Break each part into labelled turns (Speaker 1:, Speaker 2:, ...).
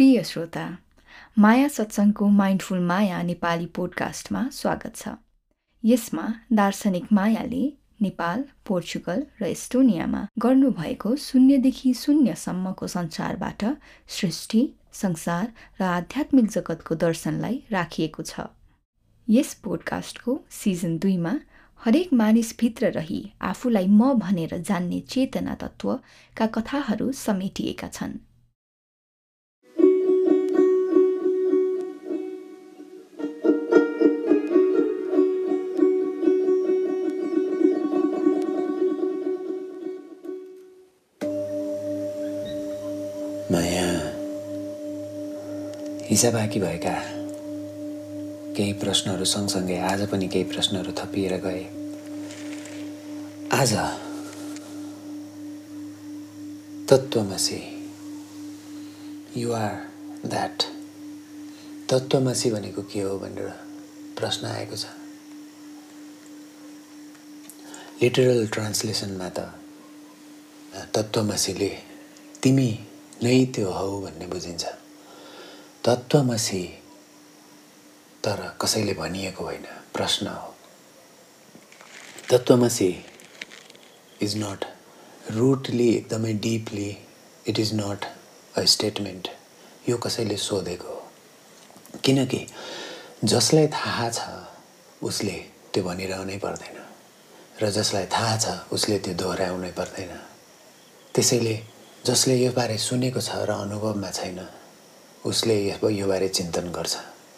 Speaker 1: प्रिय श्रोता माया सत्सङ्गको माइन्डफुल माया नेपाली पोडकास्टमा स्वागत छ। यसमा दार्शनिक मायाले नेपाल पोर्चुगल र एस्टोनियामा गर्नुभएको शून्यदेखि शून्यसम्मको संसारबाट सृष्टि संसार र आध्यात्मिक जगतको दर्शनलाई राखिएको छ। यस पोडकास्टको सिजन दुईमा हरेक मानिसभित्र रही आफूलाई म भनेर जान्ने चेतना तत्त्वका कथाहरू समेटिएका छन्।
Speaker 2: हिजो बाँकी भएका केही प्रश्नहरू सँगसँगै आज पनि केही प्रश्नहरू थपिएर गए। आज तत्त्वमसी युआर द्याट तत्त्वमसी भनेको के हो भनेर प्रश्न आएको छ। लिटरल ट्रान्सलेसनमा त तत्त्वमसीले तिमी नै त्यो हौ भन्ने बुझिन्छ। तत्त्वमसी। तर कसैले भनिएको होइन प्रश्न हो। तत्त्वमसी इज नट रुटली एकदमै deeply it is not a statement यो कसैले सोधेको हो। किनकि जसलाई थाहा छ उसले त्यो भनिरहनै पर्दैन। र जसलाई थाहा छ उसले त्यो दोहोऱ्याउनै पर्दैन। त्यसैले जसले यो बारे सुनेको छ र अनुभवमा छैन उसले यो बारे चिन्तन गर्छ।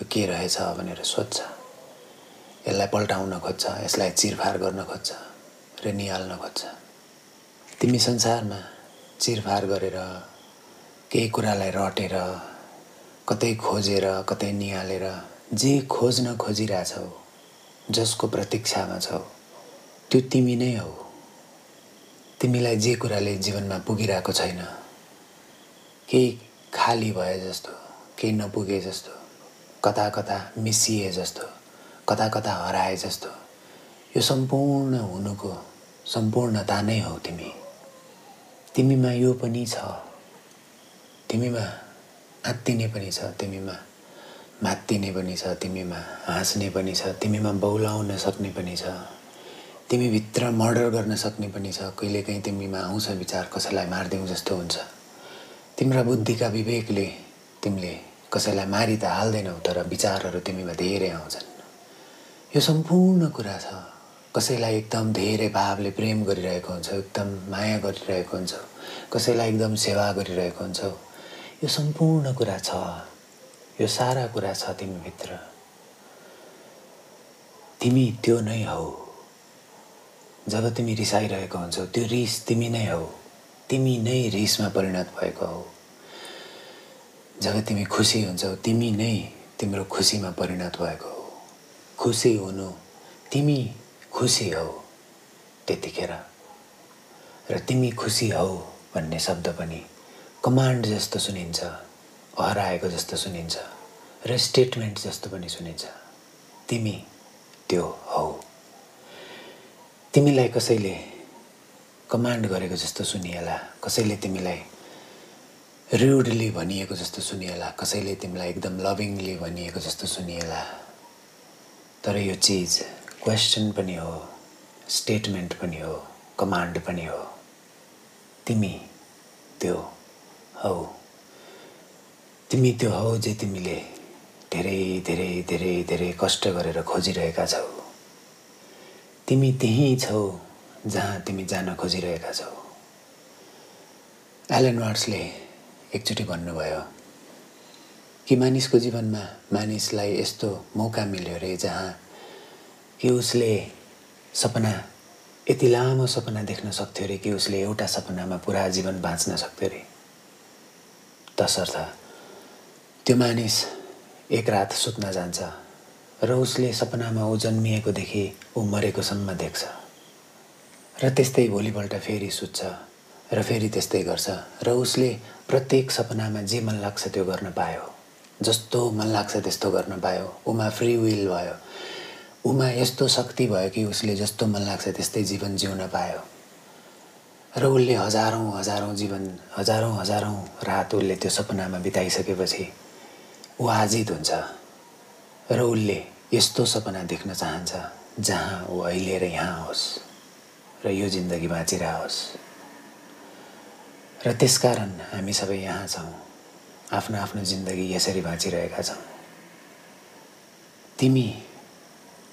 Speaker 2: यो के रहेछ भनेर सोध्छ। यसलाई पल्टाउन खोज्छ यसलाई चिरफार गर्न खोज्छ र निहाल्न खोज्छ। तिमी संसारमा चिरफार गरेर केही कुरालाई रटेर कतै खोजेर कतै निहालेर जे खोज्न खोजिरहेछौ जसको प्रतीक्षामा छौ त्यो तिमी नै हौ। तिमीलाई जे कुराले जीवनमा पुगिरहेको छैन केही खाली भए जस्तो केही नपुगे जस्तो कता कता मिसिए जस्तो कता कता हराए जस्तो यो सम्पूर्ण हुनुको सम्पूर्णता नै हौ तिमी। तिमीमा यो पनि छ। तिमीमा आत्तिने पनि छ तिमीमा मात्तिने पनि छ तिमीमा हाँस्ने पनि छ तिमीमा बौलाउन सक्ने पनि छ। तिमीभित्र मर्डर गर्न सक्ने पनि छ कहिलेकाहीँ तिमीमा आउँछ विचार कसैलाई मारिदिउँ जस्तो हुन्छ। तिम्रा बुद्धिका विवेकले तिमीले कसैलाई मारि त हाल्दैनौ तर विचारहरू तिमीमा धेरै आउँछन्। यो सम्पूर्ण कुरा छ। कसैलाई एकदम धेरै भावले प्रेम गरिरहेको हुन्छ एकदम माया गरिरहेको हुन्छ कसैलाई एकदम सेवा गरिरहेको हुन्छौ यो सम्पूर्ण कुरा छ। यो सारा कुरा छ तिमीभित्र। तिमी त्यो नै हौ। जब तिमी रिसाइरहेको हुन्छौ त्यो रिस तिमी नै हौ। तिमी नै रिसमा परिणत भएको हौ। जब तिमी खुसी हुन्छौ तिमी नै तिम्रो खुसीमा परिणत भएको हो। खुसी हुनु तिमी खुसी हौ त्यतिखेर। र तिमी खुसी हौ भन्ने शब्द पनि कमान्ड जस्तो सुनिन्छ हराएको जस्तो सुनिन्छ र स्टेटमेन्ट जस्तो पनि सुनिन्छ। तिमी त्यो हौ। तिमीलाई कसैले कमान्ड गरेको जस्तो सुनिएला। कसैले तिमीलाई रुडली भनिएको जस्तो सुनिएला। कसैले तिमीलाई एकदम लभिङली भनिएको जस्तो सुनिएला। तर यो चिज क्वेसन पनि हो स्टेटमेन्ट पनि हो कमान्ड पनि हो। तिमी त्यो हौ। तिमी त्यो हौ जे तिमीले धेरै धेरै धेरै धेरै कष्ट गरेर खोजिरहेका छौ। तिमी त्यहीँ छौ। जहाँ तिमी जान खोजिरहेका छौ। एलन वार्ड्सले एकचोटि भन्नुभयो कि मानिसको जीवनमा मानिसलाई यस्तो मौका मिल्यो अरे जहाँ कि उसले सपना यति लामो सपना देख्न सक्थ्यो अरे कि उसले एउटा सपनामा पुरा जीवन बाँच्न सक्थ्यो अरे तसर्थ त्यो मानिस एक रात सुत्न जान्छ र उसले सपनामा ऊ जन्मिएकोदेखि ऊ मरेकोसम्म देख्छ। र त्यस्तै भोलिपल्ट फेरि सुत्छ र फेरि त्यस्तै गर्छ र उसले प्रत्येक सपनामा जे मन लाग्छ त्यो गर्न पायो। जस्तो मन लाग्छ त्यस्तो गर्न पायो। उमा फ्री विल भयो। उमा यस्तो शक्ति भयो कि उसले जस्तो मन लाग्छ त्यस्तै जीवन जिउन पायो। र उसले हजारौँ हजारौँ जीवन हजारौँ हजारौँ रात उसले त्यो सपनामा बिताइसकेपछि ऊ आजित हुन्छ। र उसले यस्तो सपना देख्न चाहन्छ जहाँ ऊ अहिले र यहाँ होस्। र यो जिन्दगी बाँचिरहोस् र त्यसकारण हामी सबै यहाँ छौँ। आफ्नो आफ्नो जिन्दगी यसरी बाँचिरहेका छौँ। तिमी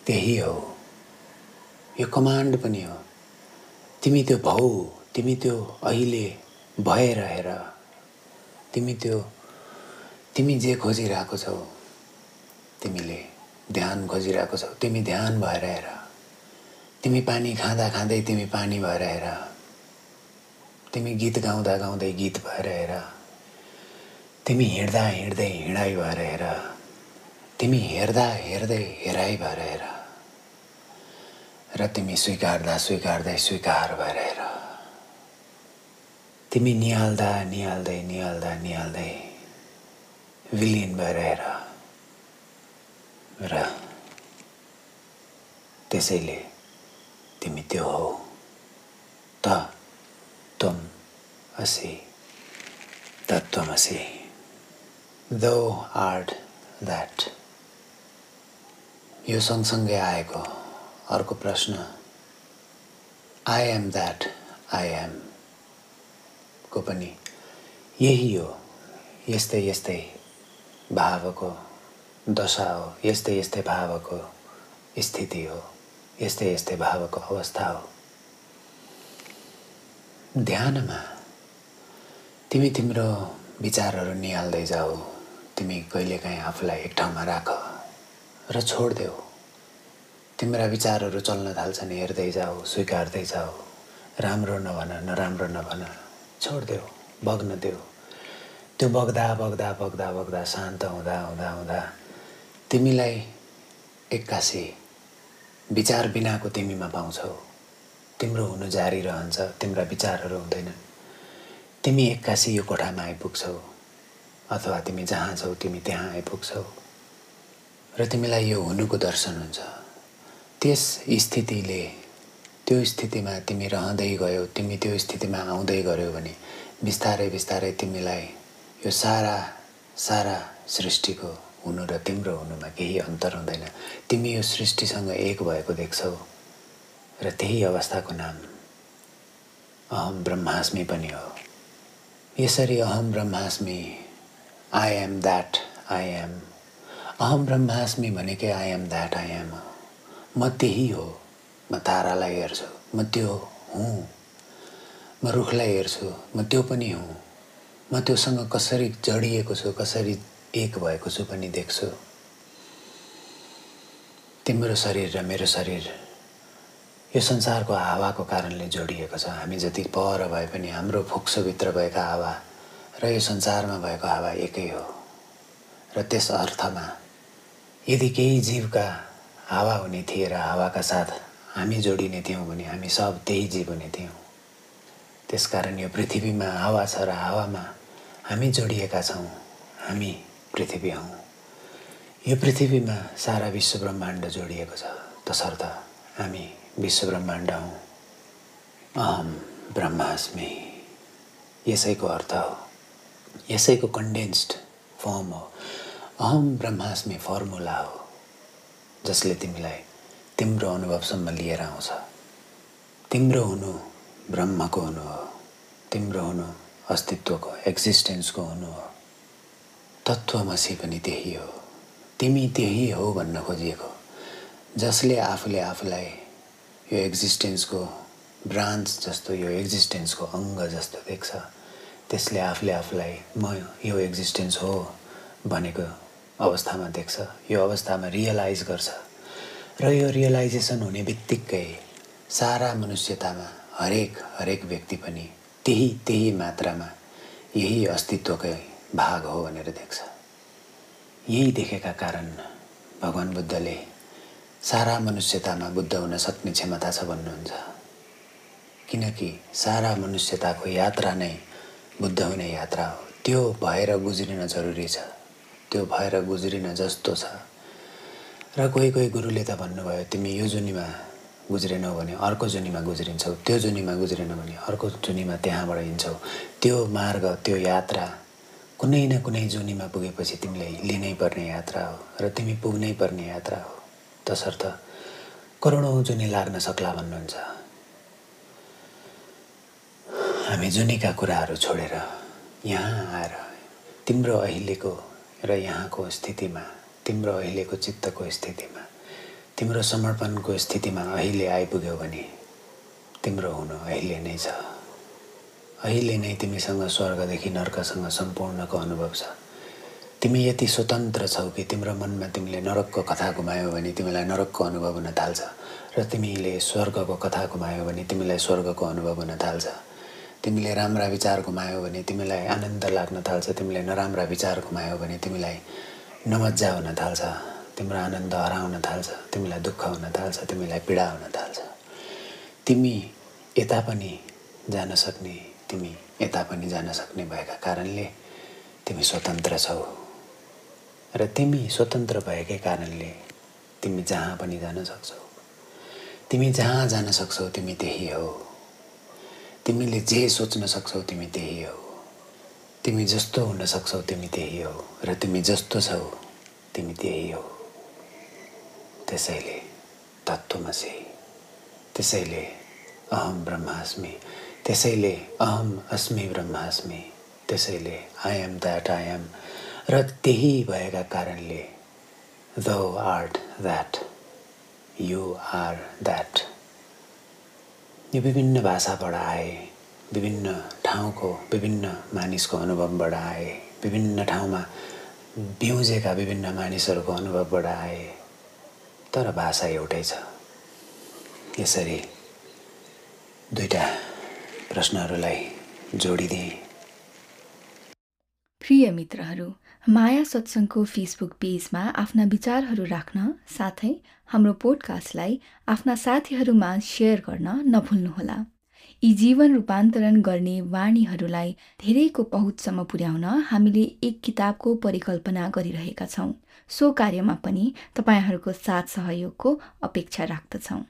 Speaker 2: त्यही हो। यो कमान्ड पनि हो। तिमी त्यो भौ तिमी त्यो अहिले भइरहेर तिमी त्यो तिमी जे खोजिरहेको छौ तिमीले ध्यान खोजिरहेको छौ तिमी ध्यान भएर हेर। तिमी पानी खाँदा खाँदै तिमी पानी भएर हेर। तिमी गीत गाउँदा गाउँदै गीत भएर हेर। तिमी हिँड्दा हिँड्दै हिँडाइ भएर हेर। तिमी हेर्दा हेर्दै हेराइ भएर हेर। र तिमी स्वीकार्दा स्वीकार्दै स्वीकार भएर हेर। तिमी निहाल्दा निहाल्दै निहाल्दा निहाल्दै विलिन भएर हेर। र त्यसैले तिमी त्यो हौ त त्वम असि तत्त्वमसि दो आर्ट द्याट यो सँगसँगै आएको अर्को प्रश्न I am that I am को पनि यही हो यस्तै यस्तै भावको दशा हो यस्तै यस्तै भावको स्थिति हो। यस्तै यस्तै भावको अवस्था हो ध्यानमा तिमी तिम्रो विचारहरू निहाल्दै जाऊ तिमी कहिलेकाहीँ आफूलाई एक ठाउँमा राख र छोडिदेऊ तिम्रा विचारहरू चल्न थाल्छन् हेर्दै जाऊ स्वीकार्दै जाऊ राम्रो नभन नराम्रो नभन छोडिदेऊ बग्न देऊ त्यो बग्दा बग्दा बग्दा बग्दा शान्त हुँदा हुँदा हुँदा तिमीलाई एक्कासी विचार बिनाको तिमीमा पाउँछौ। तिम्रो हुनु जारी रहन्छ तिम्रा विचारहरू हुँदैनन् तिमी एक्कासी यो कोठामा आइपुग्छौ अथवा तिमी जहाँ छौ तिमी त्यहाँ आइपुग्छौ। र तिमीलाई यो हुनुको दर्शन हुन्छ। त्यस स्थितिले त्यो स्थितिमा तिमी रहँदै गयौ तिमी त्यो स्थितिमा आउँदै गऱ्यौ भने बिस्तारै बिस्तारै तिमीलाई यो सारा सारा सृष्टिको हुनु र तिम्रो हुनुमा केही अन्तर हुँदैन। तिमी यो सृष्टिसँग एक भएको देख्छौ र त्यही अवस्थाको नाम अहम ब्रह्मास्मि पनि हो। यसरी अहम ब्रह्मास्मि I am that I am अहम ब्रह्मास्मि भनेकै I am that I am म त्यही हो म तारालाई हेर्छु म त्यो हुँ। म रुखलाई हेर्छु म त्यो पनि हुँ। म त्योसँग कसरी जडिएको छु कसरी एक भएको छु पनि देख्छु। तिम्रो शरीर र मेरो शरीर यो संसारको हावाको कारणले जोडिएको छ। हामी जति पर भए पनि हाम्रो फोक्सोभित्र भएका हावा र यो संसारमा भएको हावा एकै हो। र त्यस अर्थमा यदि केही जीवका हावा हुने थिए र हावाका साथ हामी जोडिने थियौँ भने हामी सब त्यही जीव हुने थियौँ। त्यसकारण यो पृथ्वीमा हावा छ र हावामा हामी जोडिएका छौँ। हामी पृथ्वी हौँ। यो पृथ्वीमा सारा विश्व ब्रह्माण्ड जोडिएको छ। तसर्थ हामी विश्व ब्रह्माण्ड हौँ। अहम ब्रह्मास्मि। यसैको अर्थ हो। यसैको कन्डेन्स्ड फर्म हो। अहम ब्रह्मास्मि फर्मुला हो। जसले तिमीलाई तिम्रो अनुभवसम्म लिएर आउँछ। तिम्रो हुनु ब्रह्मको हुनु हो। तिम्रो हुनु अस्तित्वको एक्जिस्टेन्सको हुनु हो। तत्त्वमसी पनि त्यही हो। तिमी त्यही हो भन्न खोजिएको। जसले आफूले आफूलाई यो एक्जिस्टेन्सको ब्रान्च जस्तो यो एक्जिस्टेन्सको अङ्ग जस्तो देख्छ त्यसले आफूले आफूलाई म यो एक्जिस्टेन्स हो भनेको अवस्थामा देख्छ यो अवस्थामा रियलाइज गर्छ। र यो रियलाइजेसन हुने बित्तिकै सारा मनुष्यतामा हरेक हरेक व्यक्ति पनि त्यही त्यही मात्रामा यही अस्तित्वकै भाग हो भनेर देख्छ। यही देखेका कारण भगवान् बुद्धले सारा मनुष्यतामा बुद्ध हुन सक्ने क्षमता छ भन्नुहुन्छ। किनकि सारा मनुष्यताको यात्रा नै बुद्ध हुने यात्रा हो। त्यो भएर गुज्रिन जरुरी छ। त्यो भएर गुज्रिन जस्तो छ। र कोही कोही गुरुले त भन्नुभयो तिमी यो जुनीमा गुज्रेनौ भने अर्को जुनीमा गुज्रिन्छौ त्यो जुनीमा गुज्रेन भने अर्को जुनीमा त्यहाँबाट हिँड्छौ। त्यो मार्ग त्यो यात्रा कुनै न कुनै जुनीमा पुगेपछि तिमीले लिनै पर्ने यात्रा हो र तिमी पुग्नै पर्ने यात्रा हो। तसर्थ करोडौँ जुनी लाग्न सक्ला भन्नुहुन्छ। हामी जुनीका कुराहरू छोडेर यहाँ आएर तिम्रो अहिलेको र यहाँको स्थितिमा तिम्रो अहिलेको चित्तको स्थितिमा तिम्रो समर्पणको स्थितिमा अहिले आइपुग्यौ भने तिम्रो हुनु अहिले नै छ। अहिले नै तिमीसँग स्वर्गदेखि नर्कसँग सम्पूर्णको अनुभव छ। तिमी यति स्वतन्त्र छौ कि तिम्रो मनमा तिमीले नरकको कथा घुमायौ भने तिमीलाई नरकको अनुभव हुन थाल्छ र तिमीले स्वर्गको कथा घुमायौ भने तिमीलाई स्वर्गको अनुभव हुन थाल्छ। तिमीले राम्रा विचार घुमायौ भने तिमीलाई आनन्द लाग्न थाल्छ। तिमीले नराम्रा विचार घुमायौ भने तिमीलाई नमजा हुन थाल्छ। तिम्रो आनन्द हराउन थाल्छ। तिमीलाई दुःख हुन थाल्छ। तिमीलाई पीडा हुन थाल्छ। तिमी यता पनि जान सक्ने तिमी यता पनि जान सक्ने भएका कारणले तिमी स्वतन्त्र छौ। र तिमी स्वतन्त्र भएकै कारणले तिमी जहाँ पनि जान सक्छौ। तिमी जहाँ जान सक्छौ तिमी त्यही हो। तिमीले जे सोच्न सक्छौ तिमी त्यही हो। तिमी जस्तो हुन सक्छौ तिमी त्यही हो। र तिमी जस्तो छौ तिमी त्यही हो। त्यसैले तत्त्वमसि त्यसैले अहम ब्रह्मास्मि त्यसैले अहम अस्मि ब्रह्मास्मि। त्यसैले I am that I am र त्यही भएका कारणले thou art that you are that यो विभिन्न भाषाबाट आए विभिन्न ठाउँको विभिन्न मानिसको अनुभवबाट आए विभिन्न ठाउँमा बिउजेका विभिन्न मानिसहरूको अनुभवबाट आए। तर भाषा एउटै छ। यसरी दुईवटा प्रश्नहरूलाई जोडिदिएँ।
Speaker 1: प्रिय मित्रहरू माया सत्सङ्गको फेसबुक पेजमा आफ्ना विचारहरू राख्न साथै हाम्रो पोडकास्टलाई आफ्ना साथीहरूमा सेयर गर्न नभुल्नुहोला। यी जीवन रूपान्तरण गर्ने वाणीहरूलाई धेरैको पहुँचसम्म पुर्याउन हामीले एक किताबको परिकल्पना गरिरहेका छौँ। सो कार्यमा पनि तपाईँहरूको साथ सहयोगको अपेक्षा राख्दछौँ।